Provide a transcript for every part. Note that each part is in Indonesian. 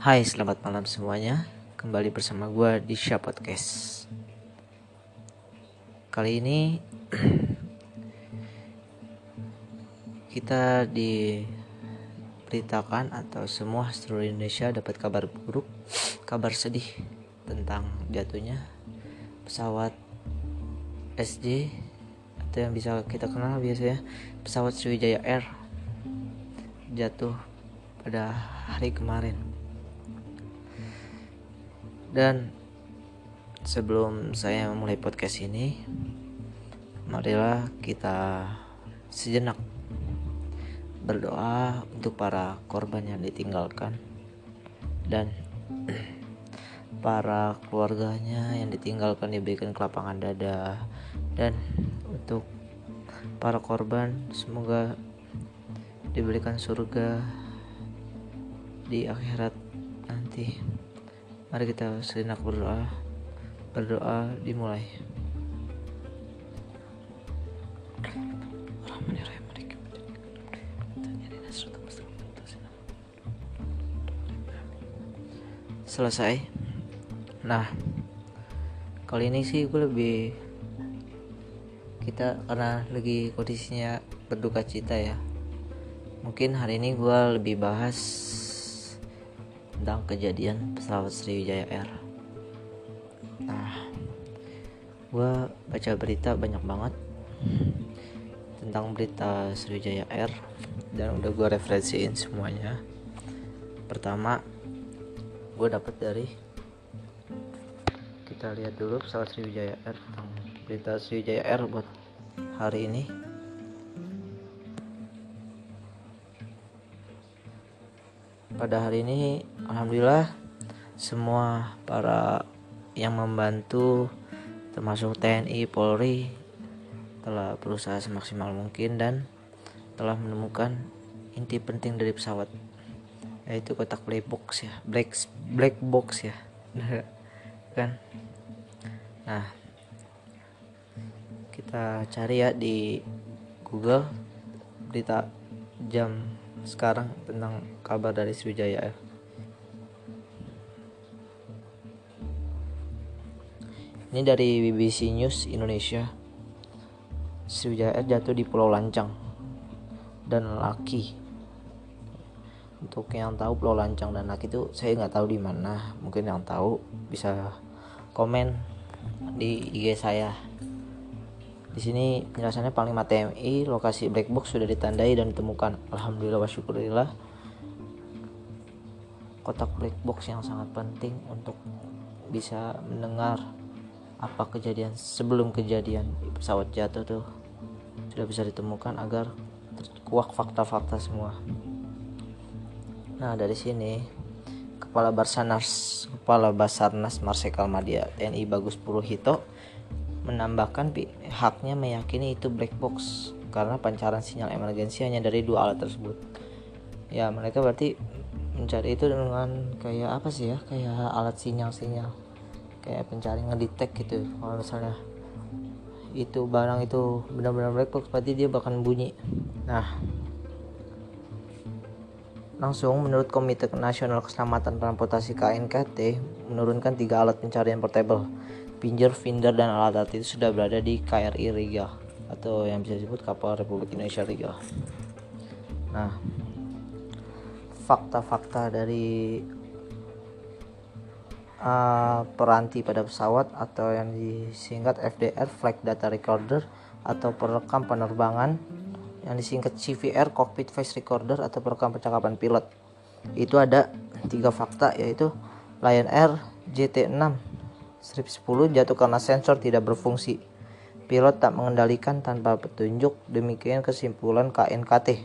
Hai, selamat malam semuanya. Kembali bersama gue di Sya Podcast. Kali ini kita diberitakan atau semua seluruh Indonesia dapat kabar buruk, kabar sedih tentang jatuhnya pesawat SJ atau yang bisa kita kenal biasanya pesawat Sriwijaya Air jatuh pada hari kemarin dan sebelum saya memulai podcast ini, marilah kita sejenak berdoa untuk para korban yang ditinggalkan dan para keluarganya yang ditinggalkan diberikan kelapangan dada dan untuk para korban semoga diberikan surga di akhirat nanti. Mari kita sejenak berdoa. Berdoa dimulai. Selesai. Nah, kali ini sih gue lebih kita karena lagi kondisinya berduka cita ya. Mungkin hari ini gue lebih bahas tentang kejadian pesawat Sriwijaya Air. Nah, gue baca berita banyak banget tentang berita Sriwijaya Air dan udah gue referensiin semuanya. Pertama, gue dapat dari kita lihat dulu pesawat Sriwijaya Air tentang berita Sriwijaya Air buat hari ini. pada hari ini alhamdulillah semua para yang membantu termasuk TNI Polri telah berusaha semaksimal mungkin dan telah menemukan inti penting dari pesawat yaitu kotak black box ya black black box ya kan nah kita cari ya di Google berita jam sekarang tentang kabar dari Sriwijaya Air. Ini dari BBC News Indonesia. Sriwijaya jatuh di Pulau Lancang dan Laki. Untuk yang tahu Pulau Lancang dan Laki itu saya nggak tahu di mana. Mungkin yang tahu bisa komen di IG saya. Di sini penjelasannya Panglima TNI, lokasi black box sudah ditandai dan ditemukan. Alhamdulillah wa syukurillah. Kotak black box yang sangat penting untuk bisa mendengar apa kejadian sebelum kejadian pesawat jatuh tuh sudah bisa ditemukan agar terkuak fakta-fakta semua. Nah, dari sini Kepala Basarnas Kepala Basarnas Marsikal Madia TNI Bagus Puruhito menambahkan pihaknya meyakini itu black box karena pancaran sinyal emergensi hanya dari dua alat tersebut. Ya, mereka berarti mencari itu dengan kayak apa sih ya? Kayak alat sinyal-sinyal. Kayak pencari ngedetek gitu. Kalau misalnya itu barang itu benar-benar black box berarti dia bakal bunyi. Nah, langsung menurut Komite Nasional Keselamatan Transportasi KNKT menurunkan tiga alat pencarian portable Pinjer, Finder, dan alat-alat itu sudah berada di KRI Riga atau yang bisa disebut kapal Republik Indonesia Riga. Nah, fakta-fakta dari uh, peranti pada pesawat atau yang disingkat FDR (Flight Data Recorder) atau perekam penerbangan yang disingkat CVR (Cockpit Voice Recorder) atau perekam percakapan pilot. Itu ada tiga fakta yaitu Lion Air JT6 Strip 10 jatuh karena sensor tidak berfungsi. Pilot tak mengendalikan tanpa petunjuk, demikian kesimpulan KNKT.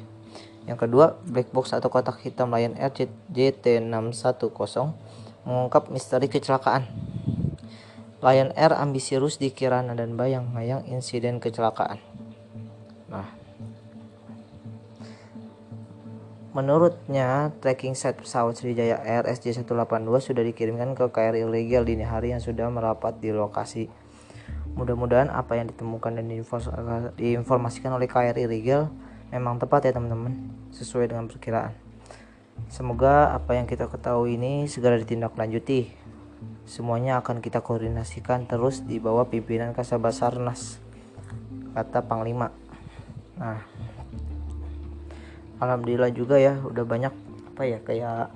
Yang kedua, black box atau kotak hitam Lion Air JT610 mengungkap misteri kecelakaan. Lion Air ambisius dikira dan bayang-bayang insiden kecelakaan. Nah, Menurutnya, tracking set pesawat Sriwijaya Air SJ182 sudah dikirimkan ke KRI ilegal dini hari yang sudah merapat di lokasi. Mudah-mudahan apa yang ditemukan dan diinformasikan oleh KRI ilegal memang tepat ya teman-teman, sesuai dengan perkiraan. Semoga apa yang kita ketahui ini segera ditindaklanjuti. Semuanya akan kita koordinasikan terus di bawah pimpinan Kasabasarnas kata Panglima. Nah Alhamdulillah juga ya udah banyak apa ya kayak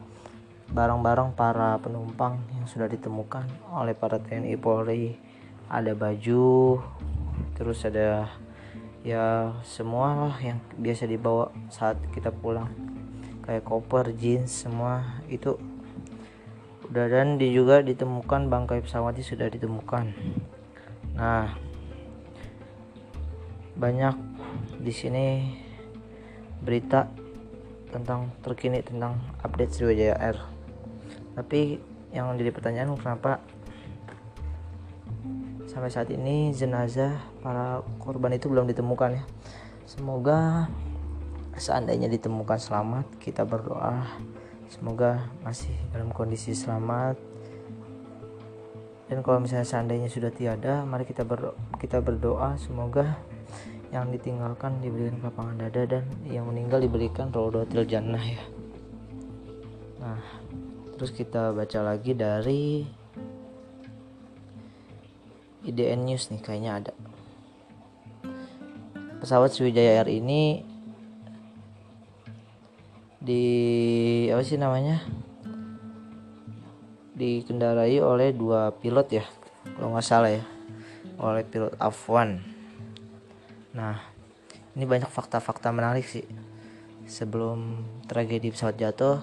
barang-barang para penumpang yang sudah ditemukan oleh para TNI Polri. Ada baju terus ada ya semua lah yang biasa dibawa saat kita pulang kayak koper jeans semua itu. Udah dan di juga ditemukan bangkai pesawatnya sudah ditemukan. Nah banyak di sini berita tentang terkini tentang update Sriwijaya Air. Tapi yang jadi pertanyaan kenapa sampai saat ini jenazah para korban itu belum ditemukan ya? Semoga seandainya ditemukan selamat kita berdoa. Semoga masih dalam kondisi selamat. Dan kalau misalnya seandainya sudah tiada mari kita berdoa, kita berdoa. Semoga yang ditinggalkan diberikan lapangan dada dan yang meninggal diberikan rodotil jannah ya. Nah terus kita baca lagi dari IDN News nih kayaknya ada. Pesawat Sriwijaya Air ini di apa sih namanya? Dikendarai oleh dua pilot ya kalau nggak salah ya. Oleh pilot Afwan nah ini banyak fakta-fakta menarik sih. Sebelum tragedi pesawat jatuh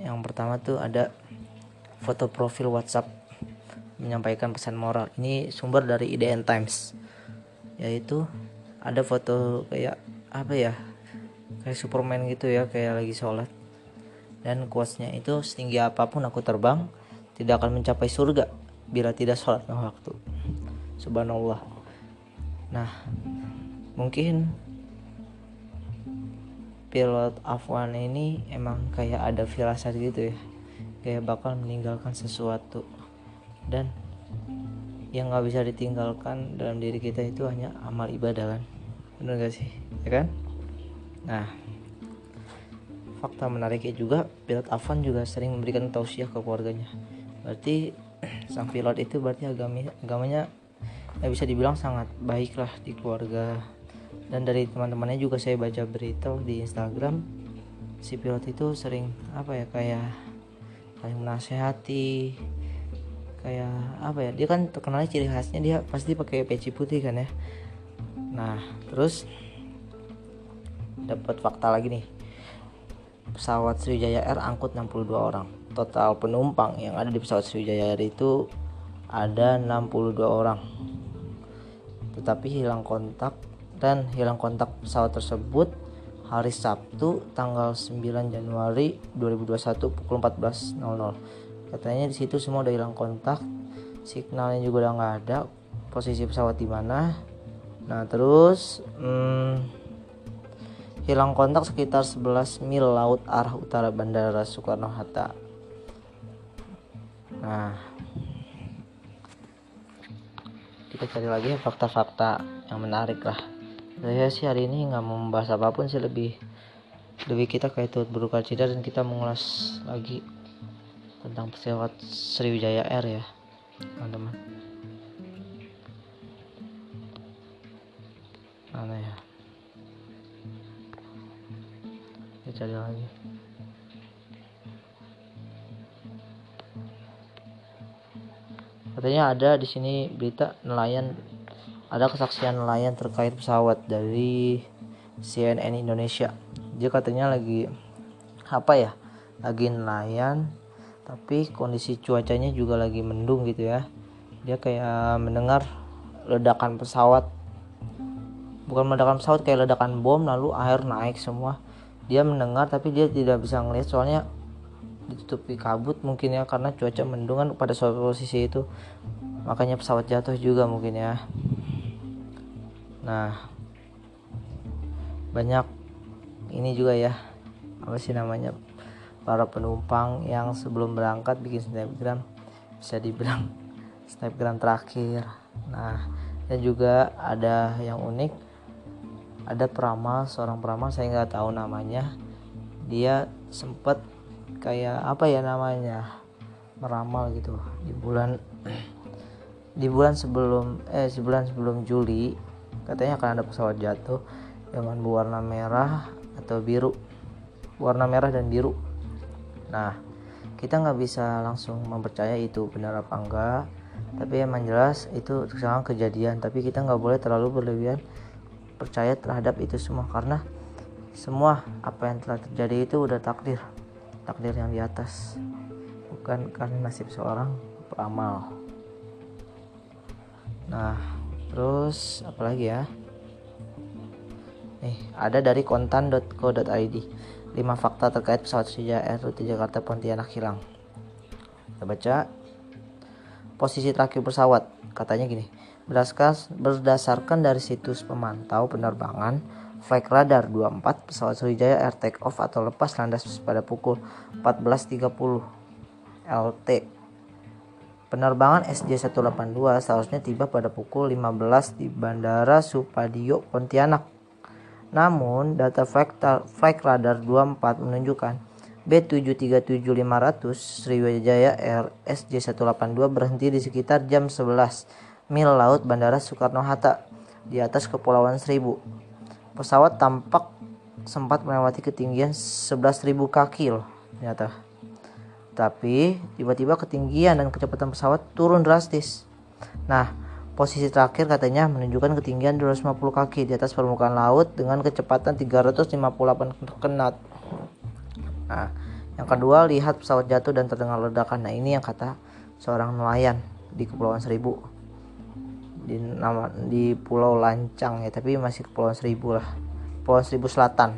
yang pertama tuh ada foto profil WhatsApp menyampaikan pesan moral. Ini sumber dari IDN Times. Yaitu ada foto kayak apa ya kayak Superman gitu ya kayak lagi sholat. Dan quotesnya itu setinggi apa pun aku terbang tidak akan mencapai surga bila tidak sholat waktu. Subhanallah. Nah mungkin pilot Afwan ini emang kayak ada firasat gitu ya. Kayak bakal meninggalkan sesuatu. Dan yang nggak bisa ditinggalkan dalam diri kita itu hanya amal ibadah kan. Bener gak sih? Ya kan nah fakta menariknya juga pilot Afwan juga sering memberikan tausiah ke keluarganya. Berarti sang pilot itu berarti agami, agamanya ya bisa dibilang sangat baik lah di keluarga. Dan dari teman-temannya juga saya baca berita di Instagram si pilot itu sering apa ya kayak saling menasehati kayak apa ya dia kan terkenalnya ciri khasnya dia pasti pakai peci putih kan ya. Nah terus dapat fakta lagi nih. Pesawat Sriwijaya Air angkut 62 orang. Total penumpang yang ada di pesawat Sriwijaya Air itu ada 62 orang. Tetapi hilang kontak dan hilang kontak pesawat tersebut hari Sabtu tanggal 9 Januari 2021 pukul 14.00 katanya di situ semua udah hilang kontak signalnya juga udah nggak ada posisi pesawat di mana. Nah terus hmm, hilang kontak sekitar 11 mil laut arah utara Bandara Soekarno Hatta nah kita cari lagi fakta-fakta yang menarik lah. Saya sih hari ini nggak mau membahas apa pun sih lebih lebih kita kayak turut berduka cita dan kita mengulas lagi tentang pesawat Sriwijaya Air ya teman-teman cari lagi. Katanya ada di sini berita nelayan ada kesaksian nelayan terkait pesawat dari CNN Indonesia. Dia katanya lagi apa ya lagi nelayan tapi kondisi cuacanya juga lagi mendung gitu ya. Dia kayak mendengar ledakan pesawat. Bukan ledakan pesawat kayak ledakan bom lalu air naik semua dia mendengar tapi dia tidak bisa ngelihat soalnya ditutupi kabut mungkin ya karena cuaca mendung kan pada suatu posisi itu. Makanya pesawat jatuh juga mungkin ya. Nah banyak ini juga ya apa sih namanya para penumpang yang sebelum berangkat bikin snapgram bisa dibilang snapgram terakhir. Nah dan juga ada yang unik ada peramal seorang peramal saya nggak tahu namanya. Dia sempat kayak apa ya namanya meramal gitu. Di bulan di bulan sebelum eh sebulan sebelum Juli katanya akan ada pesawat jatuh dengan berwarna merah atau biru. Warna merah dan biru. Nah kita nggak bisa langsung mempercaya itu benar apa enggak. Tapi emang jelas itu sekarang kejadian. Tapi kita nggak boleh terlalu berlebihan percaya terhadap itu semua karena semua apa yang telah terjadi itu udah takdir. Takdir yang di atas. Bukan karena nasib seorang peramal nah terus apalagi ya? Nih ada dari kontan.co.id 5 fakta terkait pesawat Sriwijaya Air rute Jakarta Pontianak hilang. Kita baca. Posisi terakhir pesawat katanya gini berdasarkan, dari situs pemantau penerbangan Flight Radar 24 pesawat Sriwijaya Air Take Off atau lepas landas pada pukul 14.30 LT. Penerbangan SJ182 seharusnya tiba pada pukul 15 di Bandara Supadio Pontianak. Namun, data Flight Radar 24 menunjukkan B737-500 Sriwijaya Air SJ182 berhenti di sekitar jam 11 mil laut Bandara Soekarno-Hatta di atas Kepulauan Seribu Pesawat tampak sempat melewati ketinggian 11.000 kaki loh ternyata. Tapi tiba-tiba ketinggian dan kecepatan pesawat turun drastis. Nah, posisi terakhir katanya menunjukkan ketinggian 250 kaki di atas permukaan laut dengan kecepatan 358 knot. Nah, yang kedua lihat pesawat jatuh dan terdengar ledakan. Nah, ini yang kata seorang nelayan di Kepulauan Seribu. Di nama di Pulau Lancang ya tapi masih Kepulauan Seribu lah. Pulau Seribu Selatan.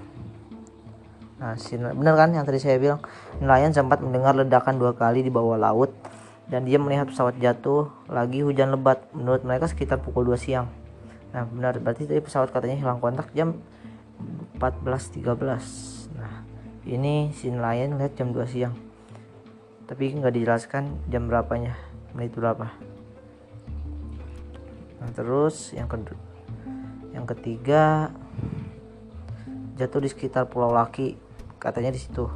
Nah benar kan yang tadi saya bilang? Nelayan sempat mendengar ledakan dua kali di bawah laut dan dia melihat pesawat jatuh lagi hujan lebat. Menurut mereka sekitar pukul 2 siang. Nah benar. Berarti tadi pesawat katanya hilang kontak jam 14.13 nah ini si nelayan lihat jam 2 siang. Tapi nggak dijelaskan jam berapanya menit berapa. Nah terus yang kedua yang ketiga jatuh di sekitar Pulau Laki katanya di situ.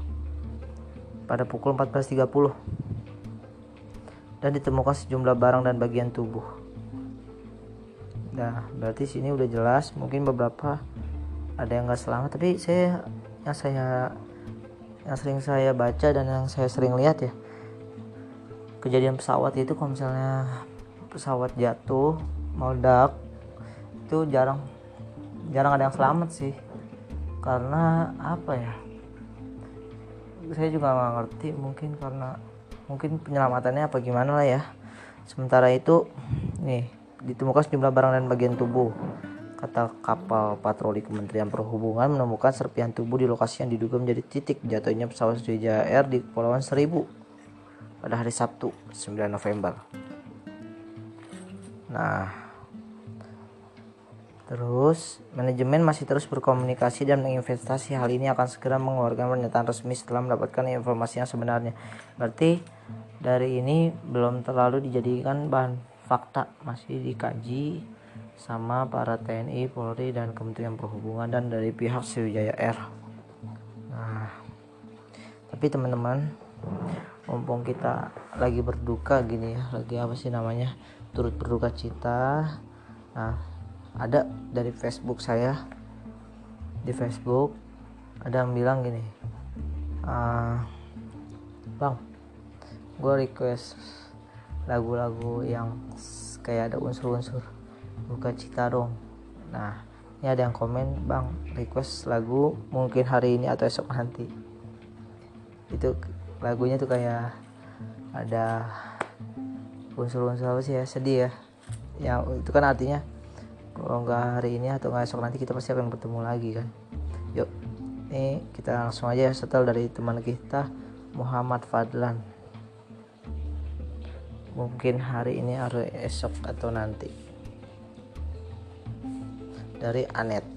Pada pukul 14.30 dan ditemukan sejumlah barang dan bagian tubuh. Nah berarti sini udah jelas mungkin beberapa ada yang nggak selamat. Tapi saya yang saya yang sering saya baca dan yang saya sering lihat ya kejadian pesawat itu kalau misalnya pesawat jatuh meledak itu jarang jarang ada yang selamat sih. Karena apa ya? Saya juga nggak ngerti mungkin karena mungkin penyelamatannya apa gimana lah ya. Sementara itu nih ditemukan sejumlah barang dan bagian tubuh kata kapal patroli Kementerian Perhubungan menemukan serpihan tubuh di lokasi yang diduga menjadi titik jatuhnya pesawat Sriwijaya Air di Kepulauan Seribu pada hari Sabtu 9 November. Nah, Terus, manajemen masih terus berkomunikasi dan menginvestasi hal ini akan segera mengeluarkan pernyataan resmi setelah mendapatkan informasi yang sebenarnya. Berarti dari ini belum terlalu dijadikan bahan fakta, masih dikaji sama para TNI, Polri dan Kementerian Perhubungan dan dari pihak Sriwijaya Air. Nah, tapi teman-teman, mumpung kita lagi berduka gini ya, lagi apa sih namanya? turut berduka cita. Nah, ada dari Facebook saya di Facebook ada yang bilang gini uh, bang gue request lagu-lagu yang kayak ada unsur-unsur buka cita dong nah ini ada yang komen bang request lagu mungkin hari ini atau esok nanti. Itu lagunya tuh kayak ada unsur-unsur apa sih ya sedih ya. Yang itu kan artinya kalau nggak hari ini atau nggak esok nanti kita pasti akan bertemu lagi kan. Yuk ini kita langsung aja setel dari teman kita Muhammad Fadlan. Mungkin hari ini atau esok atau nanti dari Anet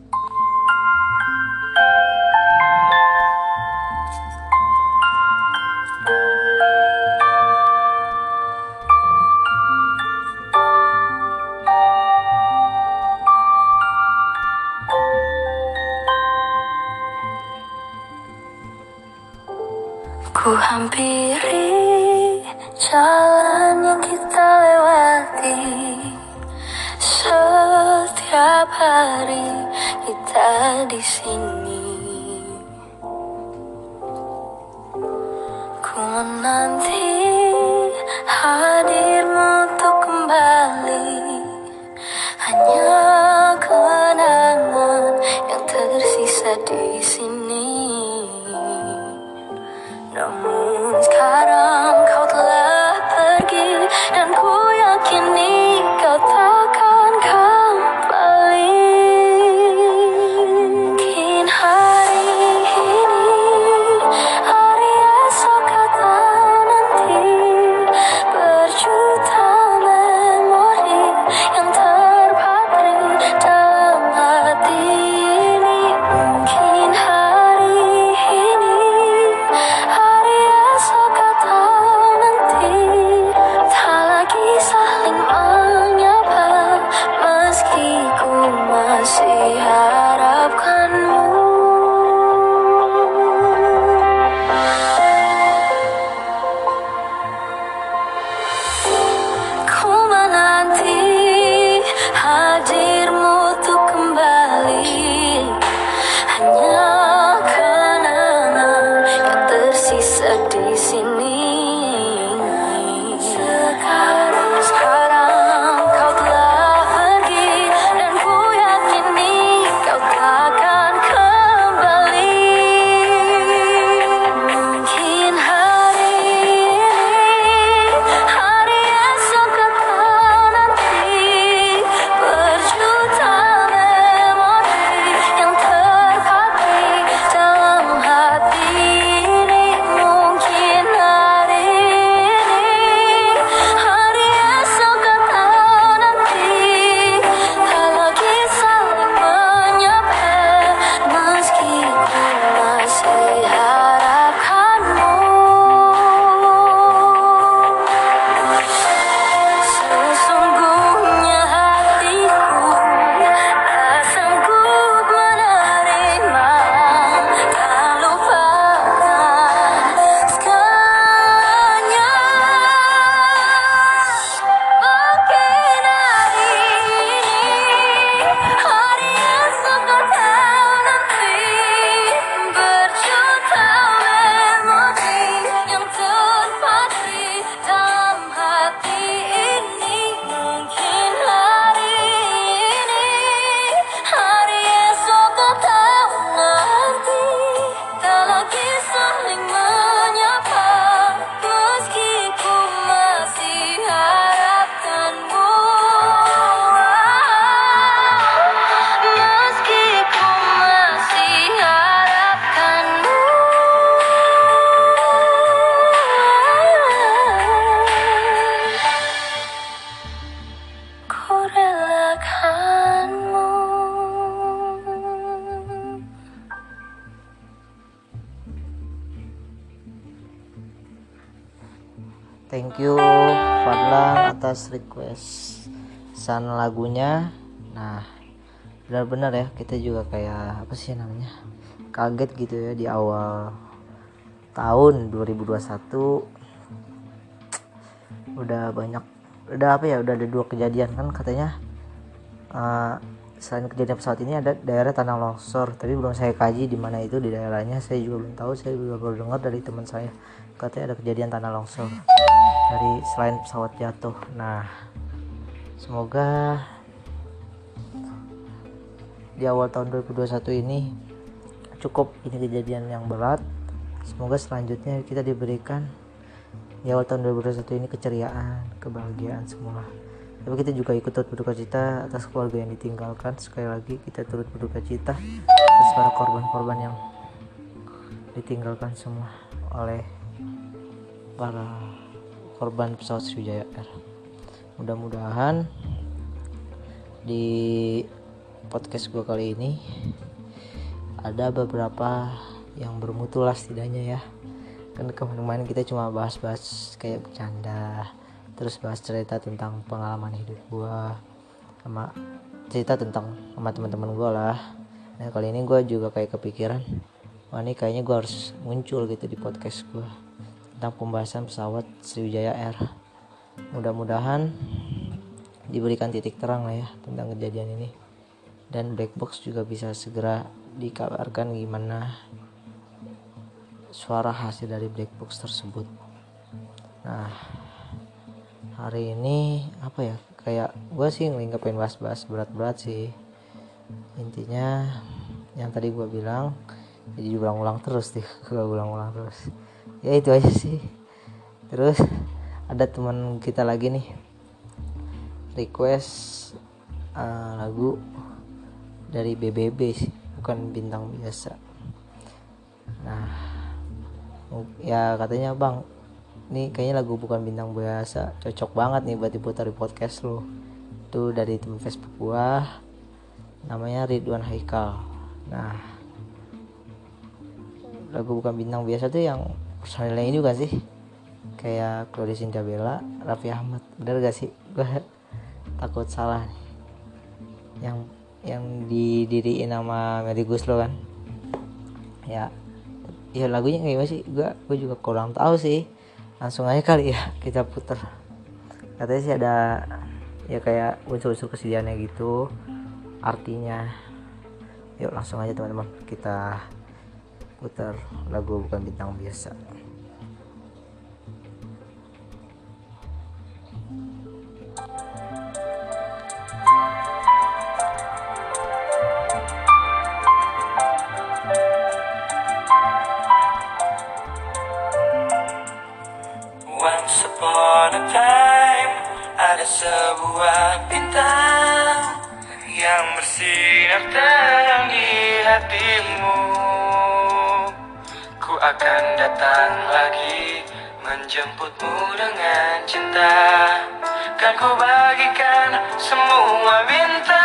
Menanti hadirmu untuk kembali. Hanya kenangan yang tersisa di Thank you Fadlan atas request san lagunya. Nah, benar-benar ya kita juga kayak apa sih namanya? Kaget gitu ya di awal tahun 2021 udah banyak udah apa ya udah ada dua kejadian kan katanya eh, selain kejadian pesawat ini ada daerah tanah longsor tapi belum saya kaji di mana itu di daerahnya saya juga belum tahu saya juga baru dengar dari teman saya katanya ada kejadian tanah longsor dari selain pesawat jatuh. Nah semoga di awal tahun 2021 ini cukup ini kejadian yang berat. Semoga selanjutnya kita diberikan di awal tahun 2021 ini keceriaan kebahagiaan semua. Tapi kita juga ikut turut berduka cita atas keluarga yang ditinggalkan. Sekali lagi kita turut berduka cita atas para korban-korban yang ditinggalkan semua oleh para korban pesawat Sriwijaya Air mudah-mudahan di podcast gue kali ini ada beberapa yang bermutu lah setidaknya ya. Kan kemarin kita cuma bahas-bahas kayak bercanda terus bahas cerita tentang pengalaman hidup gua sama cerita tentang sama teman-teman gua lah. Nah kali ini gua juga kayak kepikiran wah ini kayaknya gua harus muncul gitu di podcast gua tentang pembahasan pesawat Sriwijaya Air. Mudah-mudahan diberikan titik terang lah ya tentang kejadian ini. Dan black box juga bisa segera dikabarkan gimana suara hasil dari black box tersebut. Nah hari ini apa ya? Kayak gue sih nggak pengen bahas-bahas berat-berat sih. Intinya yang tadi gue bilang jadi ulang-ulang terus nih gue ulang-ulang terus ya itu aja sih. Terus ada teman kita lagi nih. Request uh, lagu dari BBB sih bukan bintang biasa. Nah ya katanya bang ini kayaknya lagu bukan bintang biasa. Cocok banget nih buat diputar di podcast lo itu dari teman Facebook gua namanya Ridwan Haikal. Nah lagu bukan bintang biasa tuh yang personilnya ini juga sih. Kayak Claudia Cynthia Bella Raffi Ahmad. Bener gak sih? Gua takut salah nih. Yang yang didiriin sama Melly Guslo kan. Ya ya lagunya kayak gimana sih? Gua gua juga kurang tahu sih. Langsung aja kali ya kita puter. Katanya sih ada ya kayak unsur-unsur kesedihannya gitu. Artinya yuk langsung aja teman-teman kita putar lagu bukan bintang biasa Once upon a time ada sebuah bintang yang bersinar terang di hatimu. Akan datang lagi menjemputmu dengan cinta. Kan ku bagikan semua bintangku.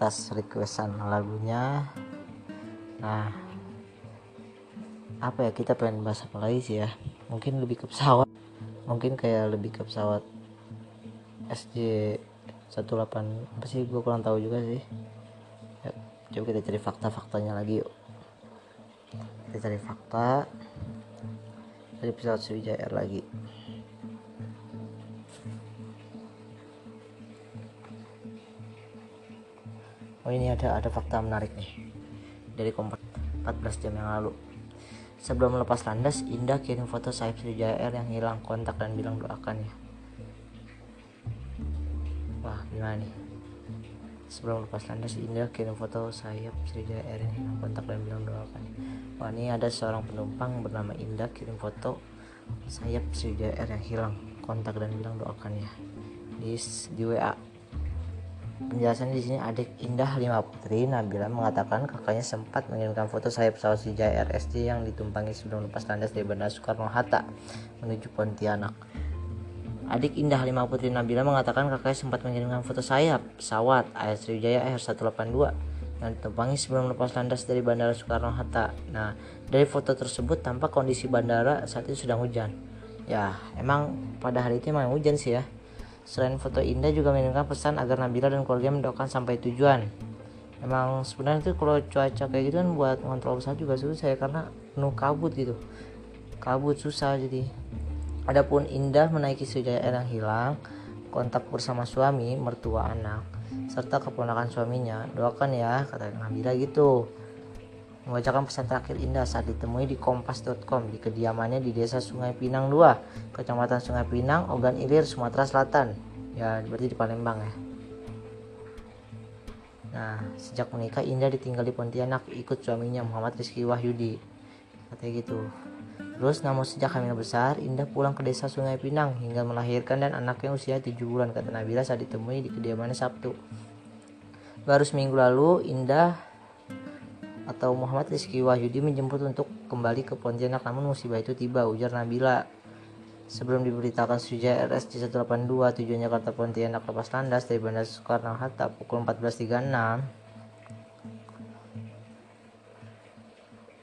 Atas requestan lagunya. Nah, apa ya kita pengen bahas apa lagi sih ya? Mungkin lebih ke pesawat. Mungkin kayak lebih ke pesawat SJ 18 apa sih? Gue kurang tahu juga sih. Ya, coba kita cari fakta-faktanya lagi yuk. Kita cari fakta dari pesawat Sriwijaya Air lagi. Oh ini ada ada fakta menarik nih. Dari kompas 14 jam yang lalu. Sebelum melepas landas Indah kirim foto Saif Sriwijaya Air yang hilang kontak dan bilang doakan ya wah gimana nih? Sebelum lepas landas Indah kirim foto sayap Sriwijaya Air yang hilang kontak dan bilang doakan wah ini ada seorang penumpang bernama Indah kirim foto sayap Sriwijaya Air yang hilang kontak dan bilang doakan ya di, di WA penjelasan di sini adik Indah Lima Putri Nabila mengatakan kakaknya sempat mengirimkan foto sayap pesawat Sriwijaya RSJ yang ditumpangi sebelum lepas landas dari Bandara Soekarno Hatta menuju Pontianak. Adik Indah Lima Putri Nabila mengatakan kakaknya sempat mengirimkan foto sayap pesawat Air Sriwijaya Air 182 yang ditumpangi sebelum lepas landas dari Bandara Soekarno Hatta. Nah, dari foto tersebut tampak kondisi bandara saat itu sedang hujan. Ya, emang pada hari itu emang hujan sih ya. Selain foto Indah juga mengirimkan pesan agar Nabila dan keluarga mendoakan sampai tujuan. Emang sebenarnya itu kalau cuaca kayak gitu kan buat ngontrol pesawat juga susah ya karena penuh kabut gitu. Kabut susah jadi. Adapun Indah menaiki Air yang hilang, kontak bersama suami, mertua anak, serta keponakan suaminya. Doakan ya, kata Nabila gitu. Membacakan pesan terakhir Indah saat ditemui di kompas.com di kediamannya di Desa Sungai Pinang 2, Kecamatan Sungai Pinang, Ogan Ilir, Sumatera Selatan. Ya, berarti di Palembang ya. Nah, sejak menikah Indah ditinggal di Pontianak ikut suaminya Muhammad Rizky Wahyudi. Katanya gitu. Terus namun sejak hamil besar, Indah pulang ke desa Sungai Pinang hingga melahirkan dan anaknya usia 7 bulan kata Nabila saat ditemui di kediamannya Sabtu. Baru seminggu lalu, Indah atau Muhammad Rizky Wahyudi menjemput untuk kembali ke Pontianak namun musibah itu tiba ujar Nabila. Sebelum diberitakan Sriwijaya RSJ 182 tujuan Jakarta Pontianak lepas landas dari Bandara Soekarno Hatta pukul 14.36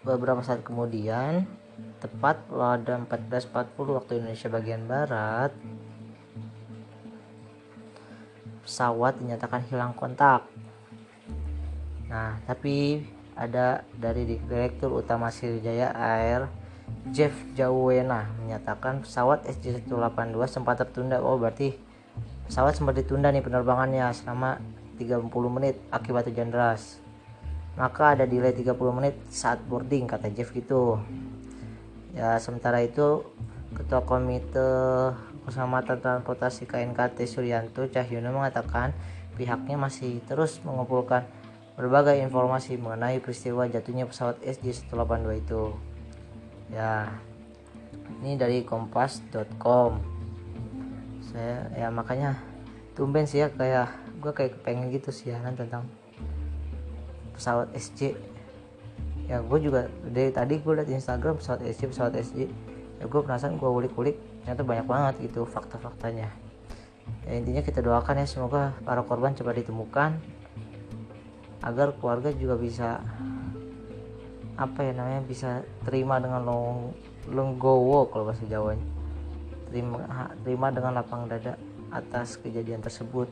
Beberapa saat kemudian, tepat pada 14.40 waktu Indonesia bagian Barat, pesawat dinyatakan hilang kontak. Nah, tapi ada dari Direktur Utama Sriwijaya Air, Jeff Jawena menyatakan pesawat SJ182 sempat tertunda. Oh, berarti pesawat sempat ditunda nih penerbangannya selama 30 menit akibat hujan deras maka ada delay 30 menit saat boarding kata Jeff gitu ya sementara itu ketua komite keselamatan transportasi KNKT Suryanto Cahyono mengatakan pihaknya masih terus mengumpulkan berbagai informasi mengenai peristiwa jatuhnya pesawat SJ182 itu. Ya ini dari kompas.com saya ya makanya tumben sih ya kayak gue kayak pengen gitu siaran tentang pesawat SJ ya gue juga dari tadi gue liat Instagram pesawat SJ pesawat SJ ya gue penasaran gue ulik-ulik ternyata banyak banget gitu fakta-faktanya. Ya intinya kita doakan ya semoga para korban cepat ditemukan agar keluarga juga bisa apa ya namanya bisa terima dengan long lenggowo kalau bahasa Jawanya. Terima terima dengan lapang dada atas kejadian tersebut.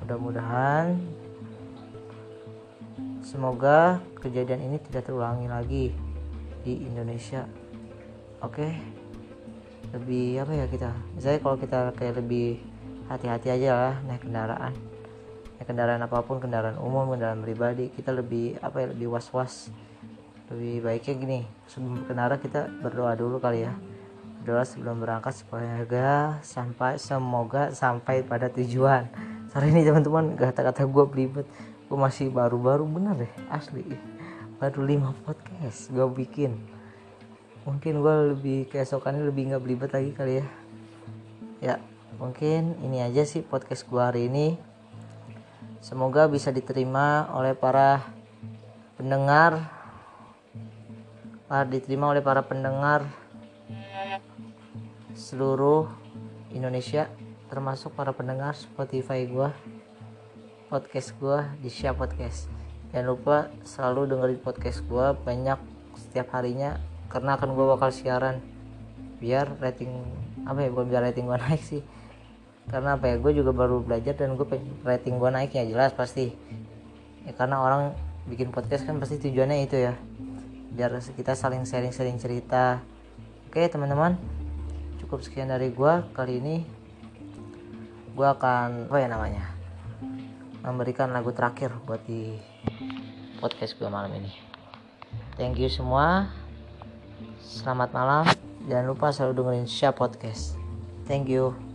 Mudah-mudahan semoga kejadian ini tidak terulangi lagi di Indonesia. Oke? Lebih apa ya kita? Misalnya kalau kita kayak lebih hati-hati aja lah naik kendaraan naik kendaraan apa pun kendaraan umum kendaraan pribadi kita lebih apa ya lebih was-was. Lebih baiknya gini sebelum berkendara kita berdoa dulu kali ya. Berdoa sebelum berangkat supaya sampai semoga sampai pada tujuan. Sorry ini teman-teman kata-kata gue belibet. Gue masih baru-baru bener deh asli. Baru 5 podcast gue bikin. Mungkin gue lebih keesokannya lebih nggak belibet lagi kali ya. Ya mungkin ini aja sih podcast gue hari ini semoga bisa diterima oleh para pendengar. Para diterima oleh para pendengar seluruh Indonesia termasuk para pendengar Spotify gua podcast gua di Share Podcast. Jangan lupa selalu dengerin podcast gua banyak setiap harinya karena akan gua bakal siaran. Biar rating apa ya bukan biar rating gua naik sih karena apa ya gue juga baru belajar dan gue rating gue naik ya jelas pasti. Ya karena orang bikin podcast kan pasti tujuannya itu ya. Biar kita saling sharing-sharing cerita. Oke teman-teman. Cukup sekian dari gua. Kali ini gua akan apa ya namanya memberikan lagu terakhir buat di podcast gue malam ini. Thank you semua. Selamat malam. Jangan lupa selalu dengerin Sya Podcast. Thank you